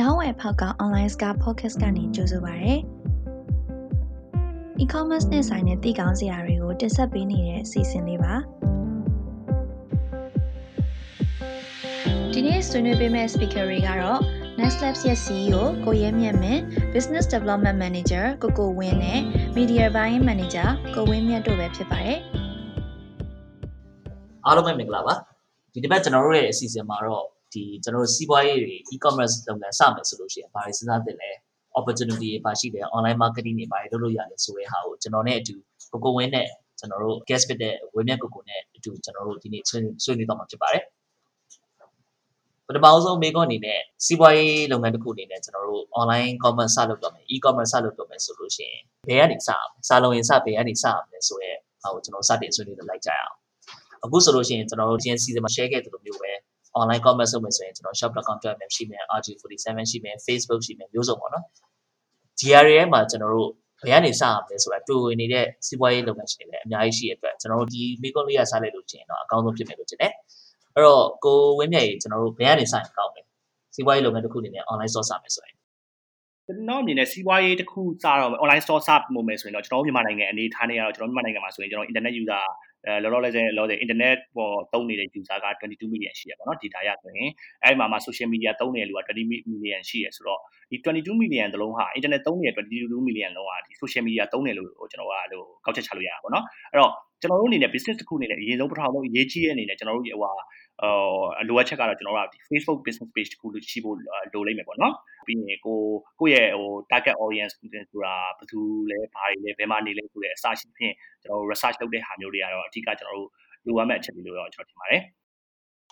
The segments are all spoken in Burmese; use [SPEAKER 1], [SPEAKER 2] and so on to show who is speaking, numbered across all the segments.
[SPEAKER 1] ရောင်းဝယ်ဖောက်က online စကား podcast ကနေကြိုဆိုပါရစေ။ e-commerce နဲ့ဆိုင်တဲ့တည်ကောင်းစရာတွေကိုတင်ဆက်ပေးနေတဲ့အစီအစဉ်လေးပါ။ဒီနေ့ဆွေးနွေးပေးမယ့် speaker တွေကတော့ Next Labs ရဲ့ CEO ကိုရဲမြတ်မင်း Business Development Manager ကိုကိုဝင်းနဲ့ Media Buying Manager ကိုဝင်းမြတ်တို့ပဲဖြစ်ပါတယ်။
[SPEAKER 2] အားလုံးပဲမင်္ဂလာပါ။ဒီတစ်ပတ်ကျွန်တော်တို့ရဲ့အစီအစဉ်မှာတော့ ဒီကျွန်တော်တို့စီးပွားရေးတွေ e-commerce လုပ်ငန်းစမယ်ဆိုလို့ရှိရင်ဘာတွေစဉ်းစားသင့်လဲ opportunity တွေပါရှိတယ် online marketing တွေဘာတွေလုပ်လို့ရတယ်ဆိုတဲ့ဟာကိုကျွန်တော်နဲ့အတူကိုကိုဝင်းနဲ့ကျွန်တော်တို့ guest ဖြစ်တဲ့ဝင်းမြတ်ကိုကိုနဲ့အတူကျွန်တော်တို့ဒီနေ့ဆွေးနွေးတော့မှာဖြစ်ပါတယ်ပထမဆုံးမိကုန်းအနေနဲ့စီးပွားရေးလုပ်ငန်းတစ်ခုအနေနဲ့ကျွန်တော်တို့ online commerce စလုပ်တော့မယ် e-commerce စလုပ်တော့မယ်ဆိုလို့ရှိရင်ဘယ်ကနေစအောင်စာလုံးရင်စဘယ်ကနေစအောင်လဲဆိုရဲဟာကိုကျွန်တော်စတင်ဆွေးနွေးလိုက်ကြရအောင်အခုဆိုလို့ရှိရင်ကျွန်တော်တို့ GN season မှာ share ခဲ့သလိုမျိုးပဲ online commerce လုပ်မယ်ဆိုရင်ကျွန်တော် shop.com ပြမယ်ရှိမယ် RG47 ရှိမယ် Facebook ရှိမယ်မျိုးစုံပေါ့နော် GRA မှာကျွန်တော်တို့ဘယ်ကနေစရမလဲဆိုတာတူဝင်နေတဲ့စီးပွားရေးလုပ်ငန်းရှင်တွေလည်းအများကြီးရှိတဲ့အတွက်ကျွန်တော်တို့ဒီမိကွန်လေးရစားလိုက်လို့ချင်းတော့အကောင်းဆုံးဖြစ်မယ်လို့ထင်တယ်အဲ့တော့ကိုဝင်းမြတ်ရေကျွန်တော်တို့ဘယ်ကနေစရင်ကောင်းလဲစီးပွားရေးလုပ်ငန်းတစ်ခုအနေနဲ့ online store စမယ်ဆိုရင်
[SPEAKER 3] ကျွန်တော်အမြင်နဲ့စီးပွားရေးတစ်ခုစတော့ online store စမှုမယ်ဆိုရင်တော့ကျွန်တော်မြန်မာနိုင်ငံအနေထားနဲ့ကတော့ကျွန်တော်မြန်မာနိုင်ငံမှာဆိုရင်ကျွန်တော် internet user အဲလောလောဆယ်လောဆယ် internet ပေါ်သုံးနေတဲ့ user က22 million ရှိရပါတော့ data ရဆိုရင်အဲဒီမှာမှာ social media သုံးနေတဲ့လူက20 million ရှိရဆိုတော့ဒီ22 million တလုံးဟာ internet သုံးနေတဲ့22 million လုံးဟာဒီ social media သုံးတယ်လို့ကျွန်တော်ကဟိုကောက်ချက်ချလို့ရတာပေါ့နော်အဲ့တော့ ကျွန်တော်တို့အနေနဲ့ business တစ်ခုအနေနဲ့အရင်ဆုံးပထမဆုံးအရေးကြီးတဲ့အနေနဲ့ကျွန်တော်တို့ဟိုဟာဟိုလိုအပ်ချက်ကတော့ကျွန်တော်တို့ဒီ Facebook business page တစ်ခုလို့ရှိဖို့လိုလိမ့်မယ်ပေါ့နော်ပြီးရင်ကိုကိုယ့်ရဲ့ဟို target audience ဆိုတာဘယ်သူလဲဘာတွေလဲဘယ်မှာနေလဲဆိုတဲ့အစရှိဖြင့်ကျွန်တော်တို့ research လုပ်တဲ့ဟာမျိုးတွေကတော့အဓိကကျွန်တော်တို့လိုအပ်မဲ့အချက်တွေလို့တော့ကျွန်တော်ထင်ပါတယ်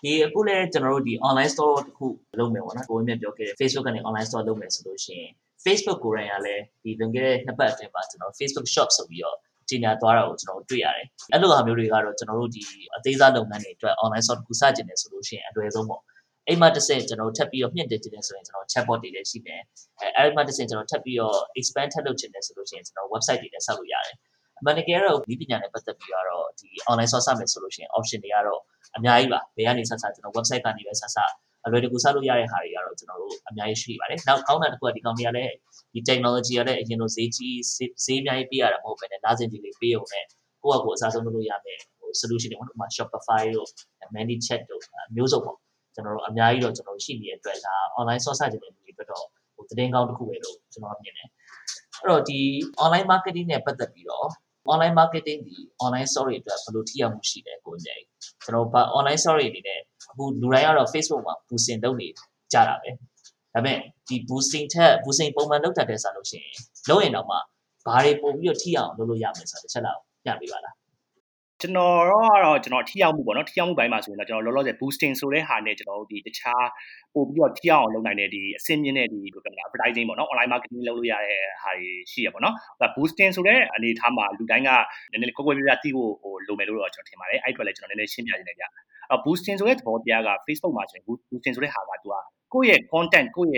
[SPEAKER 2] ဒီအခုလည်းကျွန်တော်တို့ဒီ online store တခုလုပ်မယ်ပေါ့နော်ကိုဝင်းမြတ်ပြောခဲ့တဲ့ Facebook ကနေ online store လုပ်မယ်ဆိုလို့ရှိရင် Facebook ကိုယ်တိုင်ကလည်းဒီလွန်ခဲ့တဲ့နှစ်ပတ်အတွင်းမှာကျွန်တော် Facebook shop ဆိုပြီးတော့ ကြီးညာသွားတာကိုကျွန်တော်တွေ့ရတယ်။အဲ့လိုဟာမျိုးတွေကတော့ကျွန်တော်တို့ဒီအသေးစားလုပ်ငန်းတွေအတွက် online store တခုစတင်နေဆိုလို့ရှိရင်အလွယ်ဆုံးပေါ့။အဲ့မှာတစ်ဆင့်ကျွန်တော်ထပ်ပြီးတော့မြင့်တင်ခြင်းဆိုရင်ကျွန်တော် chatbot တွေလည်းရှိမယ်။အဲအဲ့မှာတစ်ဆင့်ကျွန်တော်ထပ်ပြီးတော့ expand ထပ်လုပ်ခြင်းနဲ့ဆိုလို့ရှိရင်ကျွန်တော် website တွေလည်းဆောက်လို့ရတယ်။အမှန်တကယ်တော့ဒီပညာနဲ့ပတ်သက်ပြီးတော့ဒီ online store စမယ်ဆိုလို့ရှိရင် option တွေကတော့အများကြီးပါ။ဘယ်ကနေစစကျွန်တော် website ကနေပဲစစအ လွယ်တကူစလို့ရတဲ့ဟာတွေကတော့ကျွန်တော်တို့အများကြီးရှိပါတယ်။နောက်ကောင်းတာတစ်ခုကဒီကောင်တွေကလည်းဒီ technology ကလည်းအရင်လိုဈေးကြီးဈေးအများကြီးပေးရတာမဟုတ်ဘဲနဲ့နားစင်ကြီးလေးပေးုံနဲ့ကိုယ့်အကူအစားဆုံးလုပ်လို့ရမယ်ဟို solution တွေပေါ့နော်ဥပမာ Shopify တို့ ManyChat တို့မျိုးစုံပေါ့ကျွန်တော်တို့အများကြီးတော့ကျွန်တော်ရှိနေတဲ့အတွက်ဒါ online source စတဲ့လူတွေအတွက်တော့ဟိုသတင်းကောင်းတစ်ခုပဲလို့ကျွန်တော်မြင်တယ်အဲ့တော့ဒီ online marketing နဲ့ပတ်သက်ပြီးတော့ online marketing ဒီ online story အတွက်ဘယ်လိုထိရောက်မှုရှိလဲကိုညိကျွန်တော်ဘာ online story အနေနဲ့ အခုလူတိုင်းကတော့ Facebook မှာ boosting လုပ်နေကြတာပဲဒါပေမဲ့ဒီ boosting ထက် boosting ပုံမှန်လုပ်တတ်တဲ့ဆိုလို့ရှိရင်လုပ်ရင်တော့မှဘာတွေပို့ပြီးတော့ထိအောင်လုပ်လို့ရမယ်ဆိုတော့တစ်ချက်လောက်ပြပေးပါလား
[SPEAKER 3] ကျွန်တော်တော့ကျွန်တော်ထိရောက်မှုပေါ့နော်ထိရောက်မှုပိုင်းမှာဆိုရင်တော့ကျွန်တော်လောလောဆယ် boosting ဆိုတဲ့ဟာနဲ့ကျွန်တော်တို့ဒီတခြားပို့ပြီးတော့ထိအောင်လုပ်နိုင်တဲ့ဒီအဆင့်မြင့်တဲ့ဒီဘယ်လိုပြောမလဲ advertising ပေါ့နော် online marketing လုပ်လို့ရတဲ့ဟာတွေရှိရပေါ့နော်ဒါ boosting ဆိုတဲ့အနေအထားမှာလူတိုင်းကနည်းနည်းကိုယ်ကိုယ်ပြပြသိဖို့ဟိုလိုမယ်လို့တော့ကျွန်တော်ထင်ပါတယ်အဲ့အတွက်လည်းကျွန်တော်နည်းနည်းရှင်းပြနေတယ်ဗျအဲ့ boosting ဆိုတဲ့သဘောတရားက Facebook မှာဆိုရင် boosting ဆိုတဲ့ဟာကသူကကိုယ့်ရဲ့ content ကိုယ့်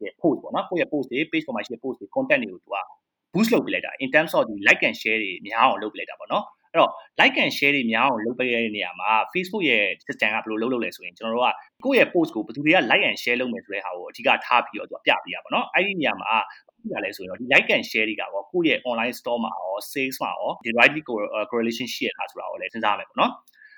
[SPEAKER 3] ရဲ့ post ပေါ့နော်ကိုယ့်ရဲ့ post တွေ page ပေါ်မှာရှိတဲ့ post တွေ content တွေကိုသူက boost လုပ်ပေးလိုက်တာ in terms of ဒီ like and share တွေများအောင်လုပ်ပေးလိုက်တာပေါ့နော် အဲ့တော့ like and share တွေများအောင်လုပ်ပေးတဲ့နေရာမှာ Facebook ရဲ့ system ကဘယ်လိုလုပ်လုပ်လဲဆိုရင်ကျွန်တော်တို့ကကိုယ့်ရဲ့ post ကိုဘယ်သူတွေက like and share လုပ်မယ်ဆိုတဲ့ဟာကိုအဓိကထားပြီးတော့သူကပြပေးရပါတော့အဲ့ဒီနေရာမှာပြရလဲဆိုရင်တော့ဒီ like and share တွေကပေါ့ကိုယ့်ရဲ့ online store မှာရော sales မှာရော directly correlation ရှိရတာဆိုတာကိုလည်းစဉ်းစားရမယ်ပေါ့နော်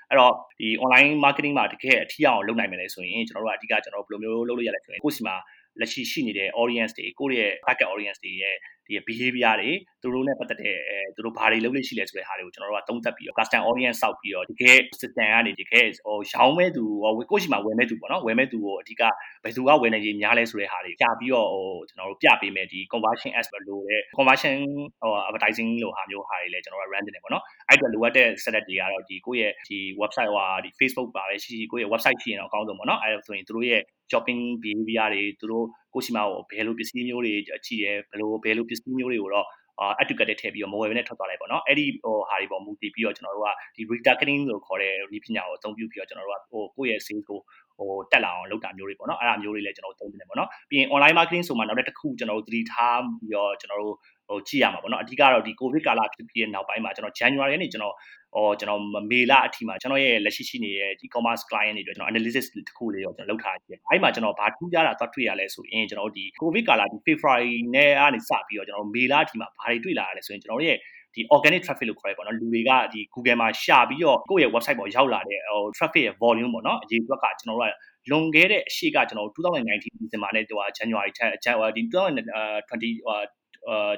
[SPEAKER 3] အဲ့တော့ဒီ online marketing မှာတကယ်အထီးအောင်လုပ်နိုင်မယ်လေဆိုရင်ကျွန်တော်တို့ကအဓိကကျွန်တော်တို့ဘယ်လိုမျိုးလုပ်လို့ရလဲဆိုရင်ကိုယ့်စီမှာ လက်ရှိရှိနေတဲ့ audience တွေကိုယ့်ရဲ့ target audience တွေရဲ့ဒီ behavior တွေသူတို့နဲ့ပတ်သက်တဲ့အဲသူတို့ဘာတွေလုပ်လို့ရှိလဲဆိုတဲ့ဟာတွေကိုကျွန်တော်တို့ကသုံးသပ်ပြီးတော့ custom audience စောက်ပြီးတော့တကယ် system ကနေတကယ်ဟိုရောင်းမဲ့သူဟိုကိုယ့်ရှိမှာဝယ်မဲ့သူပေါ့နော်ဝယ်မဲ့သူကိုအဓိကဘယ်သူကဝယ်နေကြီးများလဲဆိုတဲ့ဟာတွေပြပြီးတော့ဟိုကျွန်တော်တို့ပြပေးမယ်ဒီ conversion as လို့တဲ့ conversion ဟို advertising လို့ဟာမျိုးဟာတွေလည်းကျွန်တော်တို့ run တင်တယ်ပေါ့နော်အဲ့အတွက်လိုအပ်တဲ့ setup တွေကတော့ဒီကိုယ့်ရဲ့ဒီ website ဟိုဒီ Facebook ပါပဲရှိရှိကိုယ့်ရဲ့ website ရှိရင်တော့အကောင်းဆုံးပေါ့နော်အဲ့ဒါဆိုရင်သူတို့ရဲ့ shopping behavior တွေသူတို့ကိုရှိမှာဘယ်လိုပစ္စည်းမျိုးတွေကြည့်ရဲဘယ်လိုဘယ်လိုပစ္စည်းမျိုးတွေကိုတော့အာ educated ထည့်ပြီးတော့ mobile နဲ့ထွက်သွားလိုက်ပေါ့နော်အဲ့ဒီဟိုဟာတွေပေါ်မူတည်ပြီးတော့ကျွန်တော်တို့ကဒီ retargeting လို့ခေါ်တဲ့ဒီပညာကိုအသုံးပြုပြီးတော့ကျွန်တော်တို့ကဟိုကိုယ့်ရဲ့ sales ကိုဟိုတက်လာအောင်လုပ်တာမျိုးတွေပေါ့နော်အဲ့ဒါမျိုးတွေလည်းကျွန်တော်တို့သုံးနေတယ်ပေါ့နော်ပြီးရင် online marketing ဆိုမှနောက်တစ်ခုကျွန်တော်တို့သတိထားပြီးတော့ကျွန်တော်တို့ ဟဟိုကြည့်ရမှာပေါ့နော်အဓိကတော့ဒီ covid ကာလဖြစ်ပြီးတဲ့နောက်ပိုင်းမှာကျွန်တော် January ကနေကျွန်တော်ဟောကျွန်တော်မေလအထိမှာကျွန်တော်ရဲ့လက်ရှိရှိနေတဲ့ e-commerce client တွေအတွက်ကျွန်တော် analysis တစ်ခုလေးရောကျွန်တော်လုပ်ထားကြည့်။အဲ့မှာကျွန်တော်ဘာထူးခြားတာသွားတွေ့ရလဲဆိုရင်ကျွန်တော်ဒီ covid ကာလဒီ February နဲ့ကနေစပြီးတော့ကျွန်တော်မေလအထိမှာဘာတွေတွေ့လာရလဲဆိုရင်ကျွန်တော်ရဲ့ဒီ organic traffic လို့ခေါ်ရဲပေါ့နော်လူတွေကဒီ Google မှာရှာပြီးတော့ကိုယ့်ရဲ့ website ပေါ်ရောက်လာတဲ့ဟို traffic ရဲ့ volume ပေါ့နော်အရေးအတွက်ကကျွန်တော်တို့ကလွန်ခဲ့တဲ့အရှိကကျွန်တော်2019 December နဲ့ဟို January ထက်ဒီ2020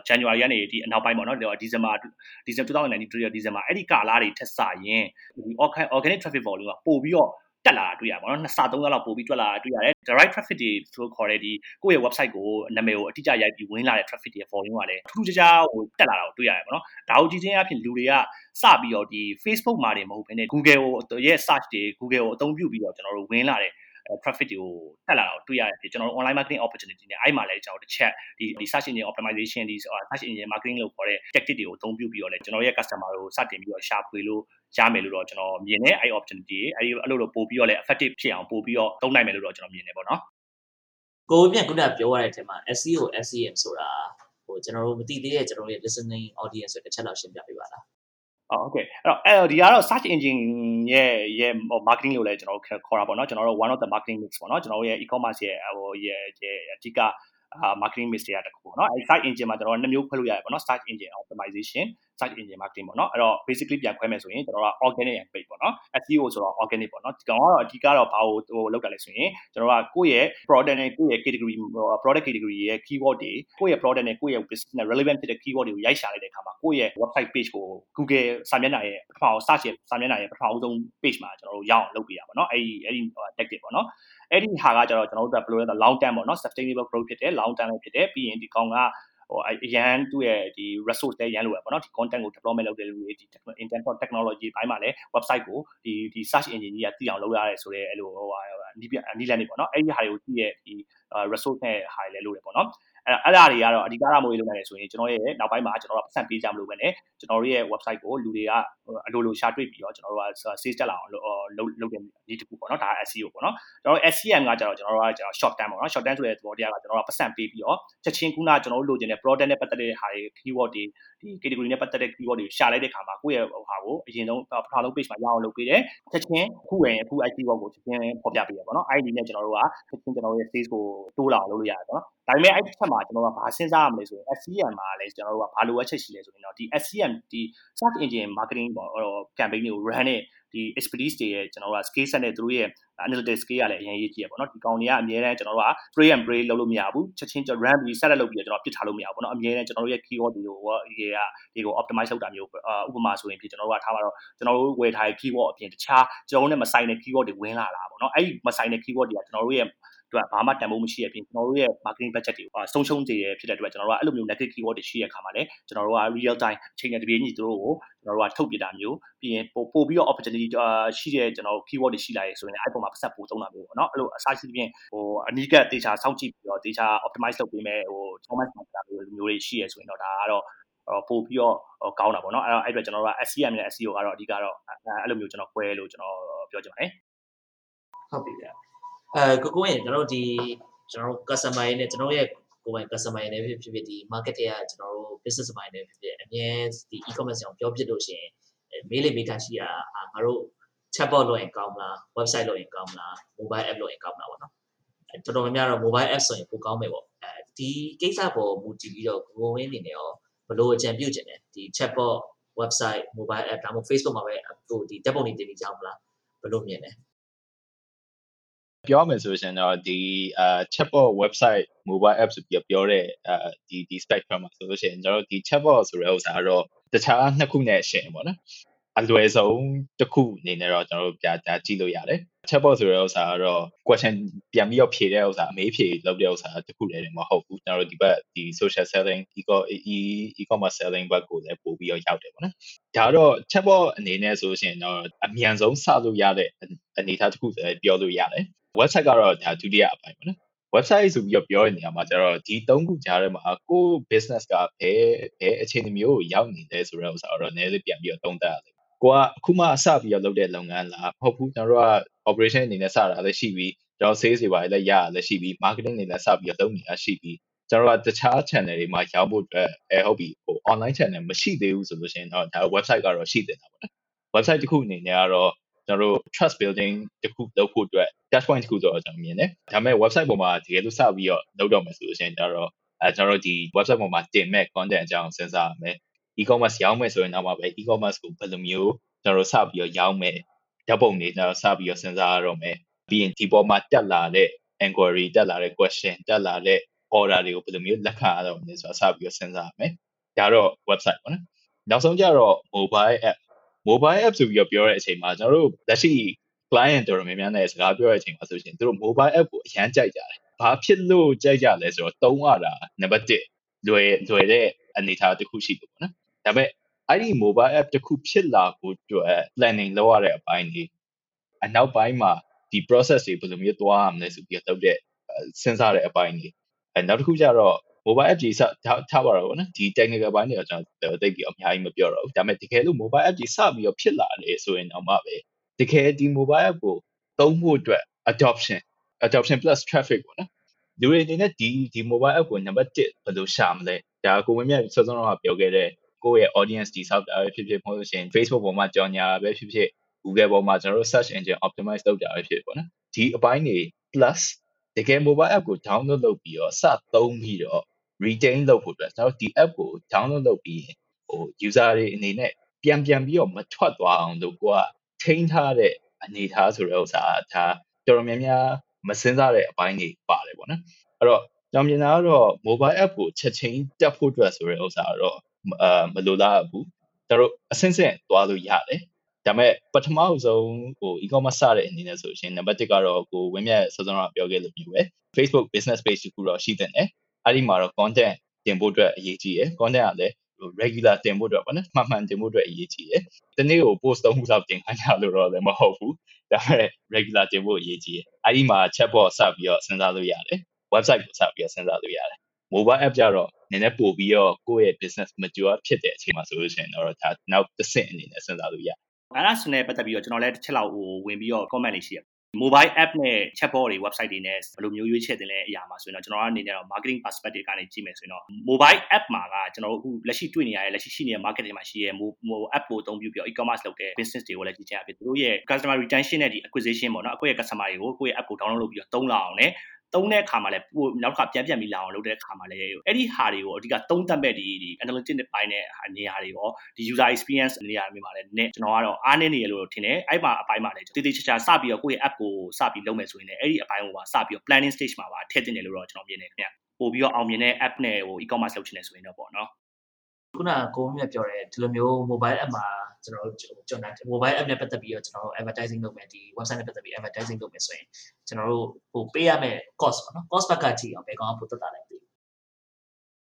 [SPEAKER 3] January ကနေဒီအနောက်ပိုင်းပေါ့နော် December December 2019 December အဲ့ဒီကာလတွေထက်စာရင်ဒီ organic traffic volume ကပို့ပြီးတော့တက်လာတာတွေ့ရပါတော့နှစ်ဆသုံးဆလောက်ပို့ပြီးတွက်လာတာတွေ့ရတယ် direct traffic တွေဆိုခေါ်တဲ့ဒီကိုယ့်ရဲ့ website ကိုနာမည်ကိုအတိအကျရိုက်ပြီးဝင်လာတဲ့ traffic တွေ volume ကလည်းထူးထူးခြားခြားဟိုတက်လာတာကိုတွေ့ရတယ်ပေါ့နော်ဒါကိုကြည့်ချင်းအပြင်လူတွေကစပြီးတော့ဒီ Facebook မှာတွေမဟုတ်ဘဲနဲ့ Google ကိုရဲ့ search တွေ Google ကိုအသုံးပြုပြီးတော့ကျွန်တော်တို့ဝင်လာတဲ့ traffic တွေကိုတက်လာတော့တွေ့ရတယ်ကျွန်တော်တို့ online marketing opportunity နဲ့အဲ့မှာလည်းကျွန်တော်တစ်ချက်ဒီဒီ search engine optimization ဒီ search engine marketing လို့ခေါ်တဲ့ tactic တွေကိုအသုံးပြုပြီးတော့လည်းကျွန်တော်ရဲ့ customer တွေကိုစတင်ပြီးတော့ရှာဖွေလို့ရမယ်လို့တော့ကျွန်တော်မြင်တယ်အဲ့ opportunity အဲ့အဲ့လိုလိုပို့ပြီးတော့လည်း effective ဖြစ်အောင်ပို့ပြီးတော့သုံးနိုင်မယ်လို့တော့ကျွန်တော်မြင်တယ်ပေါ့နော်
[SPEAKER 2] ကိုမြတ်ခုနပြောရတဲ့အထက်မှာ SEO SEM ဆိုတာဟိုကျွန်တော်တို့မသိသေးတဲ့ကျွန်တော်တို့ရဲ့ listening audience ဆိုတစ်ချက်လောက်ရှင်းပြပေးပါလား
[SPEAKER 3] ဟုတ်ကဲ့အဲ့တော့ဒီကတော့ search engine ရဲ့ရဲ့ marketing လို့လည်းကျွန်တော်တို့ခေါ်တာပေါ့နော်ကျွန်တော်တို့ one of the marketing mix ပေါ့နော်ကျွန်တော်တို့ရဲ့ e-commerce ရဲ့ဟိုရဲ့အဓိက marketing mix တွေကတခုပေါ့နော်အဲ search engine မှာကျွန်တော်တို့နှစ်မျိုးခွဲလို့ရတယ်ပေါ့နော် search engine optimization search engine marketing ပေါ့နော်အဲ့တော့ basically ပြန်ခွဲမယ်ဆိုရင်ကျွန်တော်တို့က organic and paid ပေါ့နော် SEO ဆိုတော့ organic ပေါ့နော်ဒီကောင်ကတော့အဓိကတော့ဘာကိုဟိုလောက်တာလဲဆိုရင်ကျွန်တော်တို့ကကိုယ့်ရဲ့ product နဲ့ကိုယ့်ရဲ့ category product category ရဲ့ keyword တွေကိုယ့်ရဲ့ product နဲ့ကိုယ့်ရဲ့ business နဲ့ relevant ဖြစ်တဲ့ keyword တွေကိုရိုက်ရှာလိုက်တဲ့အခါမှာကိုယ့်ရဲ့ website page ကို Google စာမျက်နှာရဲ့ပထမ search ရဲ့စာမျက်နှာရဲ့ပထမအဆုံး page မှာကျွန်တော်တို့ရအောင်လုပ်ပေးရပါတော့အဲ့ဒီအဲ့ဒီ tactic ပေါ့နော်အဲ့ဒီဟာကကျတော့ကျွန်တော်တို့ကဘယ်လိုလဲဆိုတော့ long term ပေါ့နော် sustainable growth ဖြစ်တယ် long term လည်းဖြစ်တယ်ပြီးရင်ဒီကောင်က ဟိုအရန်သူ့ရဲ့ဒီ resource တွေရန်လိုရပေါ့နော်ဒီ content ကို deployment လုပ်တဲ့လူတွေဒီ intent for technology ဘိုင်းမှာလည်း website ကိုဒီဒီ search engine ကြီးကသိအောင်လုပ်ရတယ်ဆိုတော့အဲ့လိုဟိုဟာနီးပြနီးလန်းနေပေါ့နော်အဲ့ဒီဟာတွေကိုကြည့်ရဲ့ဒီ resource နဲ့ဟာတွေလည်းလုပ်ရပေါ့နော် အဲ့အဲ့ဒါတွေကတော့အဓိကရမိုးရေးလုပ်နိုင်တယ်ဆိုရင်ကျွန်တော်ရဲ့နောက်ပိုင်းမှာကျွန်တော်တို့ပတ်စံပေးကြမလို့ပဲねကျွန်တော်တို့ရဲ့ website ကိုလူတွေကအလိုလိုရှာတွေ့ပြီးတော့ကျွန်တော်တို့က sales တက်လာအောင်လုပ်လုပ်တဲ့ဒီတစ်ခုပေါ့နော်ဒါ SEO ပေါ့နော်ကျွန်တော်တို့ SCM ကကျတော့ကျွန်တော်တို့ကကျွန်တော် short term ပေါ့နော် short term ဆိုတဲ့သဘောတရားကကျွန်တော်တို့ကပတ်စံပေးပြီးတော့ချက်ချင်းခုနကျွန်တော်တို့လိုချင်တဲ့ product နဲ့ပတ်သက်တဲ့ဟာတွေ keyword တွေဒီ category နဲ့ပတ်သက်တဲ့ keyword တွေရှာလိုက်တဲ့ခါမှာကိုယ့်ရဲ့ဟာကိုအရင်ဆုံးပထမဆုံး page မှာရအောင်လုပ်ပေးတယ်ချက်ချင်းအခုဝင်အခု IT keyword ကိုချက်ချင်းဖော်ပြပေးရပါတော့ ID နဲ့ကျွန်တော်တို့ကချက်ချင်းကျွန်တော်တို့ရဲ့ sales ကိုတိုးလာအောင်လုပ်လို့ရတယ်ပေါ့နော်ဒါပေမဲ့အဲ့ဒီချက်မှာကျွန်တော်တို့ကဘာစဉ်းစားရမလဲဆိုရင် SCM မှာလည်းကျွန်တော်တို့ကဘာလိုအပ်ချက်ရှိလဲဆိုရင်တော့ဒီ SCM ဒီ search engine marketing ပေါ့ campaign တွေကို run နဲ့ဒီ expertise တွေရဲ့ကျွန်တော်တို့က skill set နဲ့သူတို့ရဲ့ analytics skill ကလည်းအရင်ရေးကြည့်ရပေါ့နော်ဒီကောင်တွေကအများတန်းကျွန်တော်တို့က spray and pray လုပ်လို့မရဘူးချက်ချင်း run ပြီး set လုပ်ပြီးကျွန်တော်ပြစ်ထားလို့မရဘူးပေါ့နော်အများတန်းကျွန်တော်တို့ရဲ့ keyword တွေကိုဒီကဒီကို optimize လုပ်တာမျိုးဥပမာဆိုရင်ဖြစ်ကျွန်တော်တို့ကထားပါတော့ကျွန်တော်တို့ဝယ်ထားတဲ့ keyword အပြင်တခြားကျွန်တော်တို့နဲ့မဆိုင်တဲ့ keyword တွေဝင်လာတာပေါ့နော်အဲ့ဒီမဆိုင်တဲ့ keyword တွေကကျွန်တော်တို့ရဲ့ အတွက်ဘာမှတန်ဖိုးမရှိရပြင်ကျွန်တော်တို့ရဲ့ marketing budget တွေဆုံးရှုံးစေရဖြစ်တဲ့အတွက်ကျွန်တော်တို့ကအဲ့လိုမျိုး negative keyword တွေရှိရခါမှာလည်းကျွန်တော်တို့က real time အချိန်နဲ့တပြေးညီသူတို့ကိုကျွန်တော်တို့ကထုတ်ပြတာမျိုးပြီးရင်ပို့ပို့ပြီးတော့ opportunity ရှိတဲ့ကျွန်တော် keyword တွေရှိလာရဲဆိုရင်အဲ့ပုံမှာပတ်သက်ပို့သုံးတာမျိုးပေါ့နော်အဲ့လိုအစားရှိပြင်ဟိုအနီးကပ် data စောင့်ကြည့်ပြီးတော့ data optimize လုပ်ပေးမယ်ဟို performance မှာမျိုးမျိုးတွေရှိရဆိုရင်တော့ဒါကတော့ပို့ပြီးတော့ကောင်းတာပေါ့နော်အဲ့တော့အဲ့အတွက်ကျွန်တော်တို့က SCM နဲ့ SEO ကတော့အဓိကတော့အဲ့လိုမျိုးကျွန်တော်꿰လို့ကျွန်တော်ပြောချင်ပါတယ်
[SPEAKER 2] ဟုတ်ပြီဗျ အဲကိုကိုရင်ကျွန်တော်တို့ဒီကျွန်တော်တို့ customer တွေနဲ့ကျွန်တော်ရဲ့ကိုယ်ပိုင် customer တွေနဲ့ဖြစ်ဖြစ်ဒီ market တွေကကျွန်တော်တို့ business ပိုင်းတွေဖြစ်ဖြစ်အမြဲဒီ e-commerce အောင်ပြောဖြစ်လို့ရှိရင်မေးလေမေးခါရှိတာငါတို့ chatbot လုပ်ရင်ကောင်းမလား website လုပ်ရင်ကောင်းမလား mobile app လုပ်ရင်ကောင်းမလားပေါ့နော်တော်တော်များများတော့ mobile app ဆိုရင်ပိုကောင်းမယ်ပေါ့အဲဒီကိစ္စပေါ်မူတည်ပြီးတော့ Google ဝင်းအနေနဲ့ရောဘလို့အကြံပြုချင်တယ်ဒီ chatbot website mobile app ဒါမှမဟုတ် Facebook မှာပဲဟိုဒီဓာတ်ပုံတွေတင်ပြီးကြောင်းမလားဘလို့မြင်လဲ
[SPEAKER 4] ပြောရမယ်ဆိုရင်တော့ဒီအာ chatbot website mobile app ဆိုပြီးပြောတဲ့အာဒီဒီ spectrum မှာဆိုလို့ရှိရင်ကျွန်တော်တို့ဒီ chatbot ဆိုတဲ့ဥစ္စာကတော့တခြားနှစ်ခုနဲ့ရှင်ပေါ့နော်အလွယ်ဆုံးတစ်ခုအနေနဲ့တော့ကျွန်တော်တို့ပြပြကြည့်လို့ရတယ် chatbot ဆိုတဲ့ဥစ္စာကတော့ question ပြန်ပြီးတော့ဖြေတဲ့ဥစ္စာအမေးဖြေလုပ်တဲ့ဥစ္စာတစ်ခုလည်းမဟုတ်ဘူးကျွန်တော်တို့ဒီဘက်ဒီ social selling e-commerce selling ဘက်ကိုလည်းပို့ပြီးတော့ရောက်တယ်ပေါ့နော်ဒါတော့ chatbot အနေနဲ့ဆိုရှင်တော့အမြန်ဆုံးစလို့ရတဲ့အနေအထားတစ်ခုလည်းပြောလို့ရတယ် website ကတော့ဒါဒုတိယအပိုင်းပေါ့နော် website ဆိုပြီးတော့ပြောတဲ့နေရာမှာကျတော့ဒီသုံးခုကြားထဲမှာကို business ကဘယ်ဘယ်အခြေအနေမျိုးကိုရောက်နေလဲဆိုတဲ့ဥစ္စာတော့နည်းနည်းလေးပြန်ပြီးတော့သုံးသပ်ရတယ်ကိုကအခုမှစပြီးတော့လုပ်တဲ့လုပ်ငန်းလားမဟုတ်ဘူးကျွန်တော်တို့က operation အနေနဲ့စတာလည်းရှိပြီးကျွန်တော် sales တွေပါလည်းရရလည်းရှိပြီး marketing တွေလည်းစပြီးတော့လုပ်နေတာရှိပြီးကျွန်တော်ကတခြား channel တွေမှာရောက်ဖို့အတွက်အဲဟုတ်ပြီဟို online channel မရှိသေးဘူးဆိုလို့ရှိရင်တော့ဒါ website ကတော့ရှိတင်တာပေါ့နော် website တစ်ခုအနေနဲ့ကတော့ ကျွန်တော်တို့ trust building တစ်ခုလုပ်ဖို့အတွက် touch point တစ်ခုဆိုတော့ကျွန်တော်မြင်တယ်ဒါပေမဲ့ website ပေါ်မှာတကယ်လို့စပြီးတော့လုပ်တော့မယ်ဆိုလို့ရှိရင်ကျတော့အဲကျွန်တော်တို့ဒီ website ပေါ်မှာတင်မဲ့ content အကြောင်းစဉ်းစားရမယ် e-commerce ရောင်းမယ်ဆိုရင်တော့မှပဲ e-commerce ကိုဘယ်လိုမျိုးကျွန်တော်တို့စပြီးတော့ရောင်းမယ်ဓာတ်ပုံတွေကျွန်တော်စပြီးတော့စဉ်းစားရတော့မယ်ပြီးရင်ဒီပေါ်မှာတက်လာတဲ့ inquiry တက်လာတဲ့ question တက်လာတဲ့ order တွေကိုဘယ်လိုမျိုးလက်ခံရတော့မလဲဆိုတာစပြီးတော့စဉ်းစားရမယ်ဒါတော့ website ပေါ့နော်နောက်ဆုံးကျတော့ mobile app mobile app ဆိုပြီးတော့ပြောတဲ့အချိန်မှာကျွန်တော်တို့လက်ရှိ client တော်တော်များများနဲ့စကားပြောတဲ့အချိန်မှာဆိုရှင်သူတို့ mobile app ကိုအရန်ကြိုက်ကြတယ်။ဘာဖြစ်လို့ကြိုက်ကြလဲဆိုတော့တုံးရတာနံပါတ်1လွယ်လွယ်တဲ့အနေအထားတစ်ခုရှိလို့ပေါ့နော်။ဒါပေမဲ့အဲ့ဒီ mobile app တစ်ခုဖြစ်လာဖို့အတွက် planning လုပ်ရတဲ့အပိုင်းတွေအနောက်ပိုင်းမှာဒီ process တွေဘယ်လိုမျိုးသွားရမလဲဆိုပြီးတော့တဲ့စဉ်းစားတဲ့အပိုင်းတွေအဲနောက်တစ်ခုကျတော့ mobile app ကြီးစထားပါတော့ဗောနော်ဒီ technical ဘိုင်းတွေကျွန်တော်သိပြီးအများကြီးမပြောတော့ဘူးဒါပေမဲ့တကယ်လို့ mobile app ကြီးစပြီးတော့ဖြစ်လာတယ်ဆိုရင်တော့မှပဲတကယ်ဒီ mobile app ကိုသုံးဖို့အတွက် adoption adoption plus traffic ပေါ့နော်လူတွေအနေနဲ့ဒီဒီ mobile app ကိုနံပါတ်1ဘယ်လိုရှာမလဲဒါကိုဝင်းမြတ်စောစောကပြောခဲ့တဲ့ကိုယ့်ရဲ့ audience တိဆောက်တာပဲဖြစ်ဖြစ်မဟုတ်လို့ရှိရင် Facebook ပေါ်မှာကြော်ညာပဲဖြစ်ဖြစ် Google ပေါ်မှာကျွန်တော်တို့ search engine optimize လုပ်တာပဲဖြစ်ပေါ့နော်ဒီအပိုင်းတွေ plus တကယ် mobile app ကို download လုပ်ပြီးတော့စသုံးပြီးတော့ retain လုပ်ဖို့အတွက်ကျွန်တော်ဒီ app ကို download လုပ်ပြီးဟို user တွေအနေနဲ့ပြန်ပြန်ပြီးတော့မထွက်သွားအောင်လို့ကိုကထိန်းထားတဲ့အနေထားဆိုတဲ့ဥစ္စာဒါတော်တော်များများမစင်းစားတဲ့အပိုင်းတွေပါတယ်ပေါ့နော်အဲ့တော့ကျွန်တော်မြင်တာကတော့ mobile app ကိုချက်ချင်းတက်ဖို့အတွက်ဆိုတဲ့ဥစ္စာကတော့အာမလိုလားဘူးကျွန်တော်အဆင့်ဆင့်သွားလို့ရတယ်ဒါပေမဲ့ပထမဆုံးဟို e-commerce စတဲ့အနေနဲ့ဆိုရှင်နံပါတ်1ကတော့ကိုဝင်းမြတ်စောစောကပြောခဲ့လို့မျိုးပဲ Facebook business page တခုတော့ရှိတဲ့နဲ့ အဲ့ဒီမှာတော့ content တင်ဖို့အတွက်အရေးကြီးရယ် content ကလည်း regular တင်ဖို့အတွက်ပေါ့နော်မှန်မှန်တင်ဖို့အတွက်အရေးကြီးရယ်ဒီနေ့ကို post သုံးခုလောက်တင်ခိုင်းကြလို့တော့လည်းမဟုတ်ဘူးဒါပေမဲ့ regular တင်ဖို့အရေးကြီးရယ်အဲ့ဒီမှာ chatbot စပြီးတော့စဉ်းစားလို့ရတယ် website ကိုစပြီးတော့စဉ်းစားလို့ရတယ် mobile app ကြတော့နည်းနည်းပို့ပြီးတော့ကိုယ့်ရဲ့ business mature ဖြစ်တဲ့အချိန်မှာဆိုလို့ရှိရင်တော့ဒါနောက်တစ်ဆင့်အနေနဲ့စဉ်းစားလို့ရတယ်
[SPEAKER 3] အဲ့ဒါဆိုနေပတ်သက်ပြီးတော့ကျွန်တော်လည်းတစ်ချက်လောက်ဟိုဝင်ပြီးတော့ comment လေးရှိရ mobile app နဲ့ chatbot တွေ website တွေနဲ့ဘယ်လိုမျိုးရွေးချယ်တင်လဲအရာမှာဆိုရင်တော့ကျွန်တော်အနေနဲ့တော့ marketing perspective ကနေကြည့်မယ်ဆိုရင်တော့ mobile app မှာကကျွန်တော်တို့အခုလက်ရှိတွေ့နေရတဲ့လက်ရှိရှိနေတဲ့ marketing မှာရှိရဲ့ mobile app ကိုအသုံးပြုပြီးတော့ e-commerce လုပ်တဲ့ business တွေကိုလည်းကြည့်ချင်အဖြစ်သူတို့ရဲ့ customer retention နဲ့ဒီ acquisition ပေါ့နော်ကိုယ့်ရဲ့ customer တွေကိုကိုယ့်ရဲ့ app ကို download လုပ်ပြီးတော့သုံးလာအောင်နဲ့ သုံးတဲ့အခါမှာလည်းဟိုနောက်တစ်ခါပြန်ပြန်ပြီးလာအောင်လုပ်တဲ့အခါမှာလည်းအဲ့ဒီဟာတွေကိုအဓိကသုံးသပ်မဲ့ဒီဒီ analytics နဲ့ပိုင်းတဲ့နေရာတွေရောဒီ user experience နေရာတွေမှာလည်း net ကျွန်တော်ကတော့အားနည်းနေရလို့ထင်တယ်အဲ့မှာအပိုင်းမှာလည်းတည်တည်ချာချာစပြီးတော့ကိုယ့်ရဲ့ app ကိုစပြီးလုပ်မယ်ဆိုရင်လည်းအဲ့ဒီအပိုင်းကိုပါစပြီးတော့ planning stage မှာပါထည့်တင်တယ်လို့တော့ကျွန်တော်မြင်တယ်ခင်ဗျပို့ပြီးတော့အောင်မြင်တဲ့ app နဲ့ဟို e-commerce လုပ်ချင်တယ်ဆိုရင်တော့ပေါ့နော်
[SPEAKER 2] ခုနကကိုမြတ်ပြောတဲ့ဒီလိုမျိုး mobile app မှာ ကျွန်တော်တို့ကျွန်တော် mobile app နဲ့ပတ်သက်ပြီးတော့ကျွန်တော်တို့ advertising လုပ်မယ်ဒီ website နဲ့ပတ်သက်ပြီး advertising လုပ်မယ်ဆိုရင်ကျွန်တော်တို့ဟိုပေးရမယ့် cost ပေါ့နော် cost ဘက်ကကြည့်အောင်ဘယ်ကောင်ကပိုတက်တာလဲမသိဘူး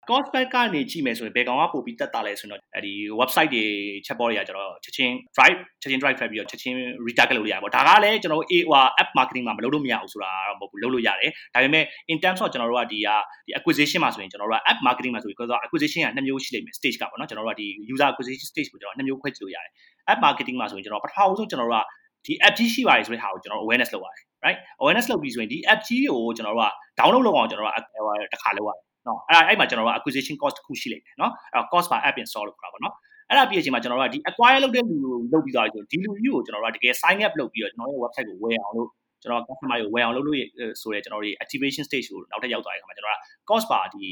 [SPEAKER 3] cost back ကနေကြည့်မယ်ဆိုရင်ဘယ်ကောင်ကပို့ပြီးတက်တာလဲဆိုတော့အဲဒီ website တွေ chatbot တွေကကျွန်တော်ချက်ချင်း drive ချက်ချင်း drive ထွက်ပြီးတော့ချက်ချင်း retarget လုပ်လို့ရတယ်ပေါ့ဒါကလည်းကျွန်တော်တို့ A ဟို app marketing မှာမလုပ်လို့မရဘူးဆိုတာတော့မဟုတ်ဘူးလုပ်လို့ရတယ်ဒါပေမဲ့ in terms of ကျွန်တော်တို့ကဒီဟာဒီ acquisition မှာဆိုရင်ကျွန်တော်တို့က app marketing မှာဆိုရင် acquisition ကနှစ်မျိုးရှိလိမ့်မယ် stage ကပေါ့နော်ကျွန်တော်တို့ကဒီ user acquisition stage ကိုကျွန်တော်နှစ်မျိုးခွဲကြည့်လို့ရတယ် app marketing မှာဆိုရင်ကျွန်တော်ပထမဆုံးကျွန်တော်တို့က ဒီ app ကြီးရှိပါတယ်ဆိုတဲ့ဟာကိုကျွန်တော် awareness လုပ်ရတယ် right awareness လုပ်ပြီးဆိုရင်ဒီ app ကြီးကိုကျွန်တော်တို့က download လုပ်အောင်ကျွန်တော်တို့ကတစ်ခါလုပ်ရတယ်နော်အဲ့အဲ့မှာကျွန်တော်တို့ acquisition cost တစ်ခုရှိလိမ့်မယ်နော်အဲ့ cost per app install လို့ခေါ်တာပေါ့နော်အဲ့ဒါပြီးအချိန်မှာကျွန်တော်တို့ကဒီ acquire လုပ်တဲ့လူကိုလုပ်ပြီးသွားပြီဆိုဒီလူကြီးကိုကျွန်တော်တို့ကတကယ် sign up လုပ်ပြီးတော့ကျွန်တော်ရဲ့ website ကိုဝယ်အောင်လို့ကျွန်တော် customer ကိုဝယ်အောင်လုပ်လို့ဆိုရဲကျွန်တော်တို့ activation stage ကိုနောက်ထပ်ရောက်သွားတဲ့အခါမှာကျွန်တော်က cost per ဒီ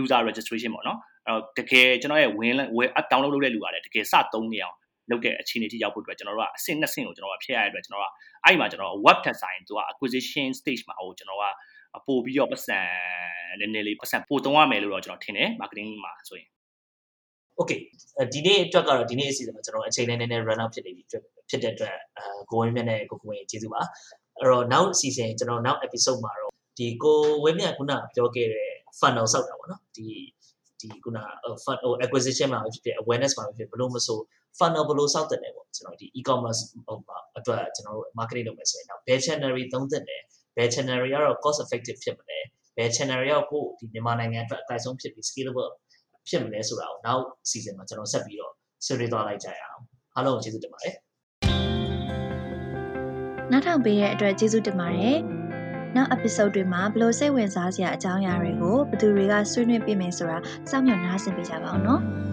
[SPEAKER 3] user registration ပေါ့နော်အဲ့တော့တကယ်ကျွန်တော်ရဲ့ဝင်ဝယ် app download လုပ်တဲ့လူကလည်းတကယ်စသုံးနေအောင် လုပ်တဲ့အခြေအနေထိရောက်ဖို့အတွက်ကျွန်တော်တို့ကအဆင့်နှစ်ဆင့်ကိုကျွန်တော်ကဖျက်ရတဲ့အတွက်ကျွန်တော်ကအဲ့ဒီမှာကျွန်တော် web ထက်ဆိုင်သူက acquisition stage မှာဟိုကျွန်တော်ကပို့ပြီးတော့ပတ်စံနည်းနည်းလေးပတ်စံပို့သုံးရမယ်လို့တော့ကျွန်တော်ထင်တယ် marketing မှာဆိုရင်
[SPEAKER 2] Okay ဒီနေ့အတွက်ကတော့ဒီနေ့အစီအစဉ်မှာကျွန်တော်အချိန်လေးနည်းနည်း run out ဖြစ်နေပြီဖြစ်တဲ့အတွက်အဲကိုဝင်းမြတ်နဲ့ကိုကိုဝင်းကျေးဇူးပါအဲ့တော့နောက်အစီအစဉ်ကျွန်တော်နောက် episode မှာတော့ဒီကိုဝင်းမြတ်ခုနပြောခဲ့တဲ့ funnel ဆောက်တာပေါ့နော်ဒီဒီခုန fund ဟို acquisition မှာဖြစ်ဖြစ် awareness မှာဖြစ်ဘလို့မဆို funnel ဘလို့စောက်တယ်လဲပေါ့ကျွန်တော်ဒီ e-commerce ဟိုမှာအတွက်ကျွန်တော်တို့ marketing လုပ်မယ်ဆိုရင်တော့ best channel တွေသုံးသင့်တယ်ဘယ် channel တွေကတော့ cost effective ဖြစ်မလဲဘယ် channel တွေရောက်ကိုဒီမြန်မာနိုင်ငံအတွက်အကိုက်ဆုံးဖြစ်ပြီး scalable ဖြစ်မလဲဆိုတာကိုနောက် season မှာကျွန်တော်ဆက်ပြီးတော့ဆွေးနွေးသွားလိုက်ကြရအောင်အားလုံးကိုကျေးဇူးတင်ပါတယ်
[SPEAKER 1] နောက်ထောင်ပေးတဲ့အတွက်ကျေးဇူးတင်ပါတယ်နောက် episode တွေမှာဘလို့စိတ်ဝင်စားစရာအကြောင်းအရာတွေကိုဘသူတွေကဆွေးနွေးပြမယ်ဆိုတာစောင့်မျှော်နားဆင်ပေးကြပါအောင်နော်။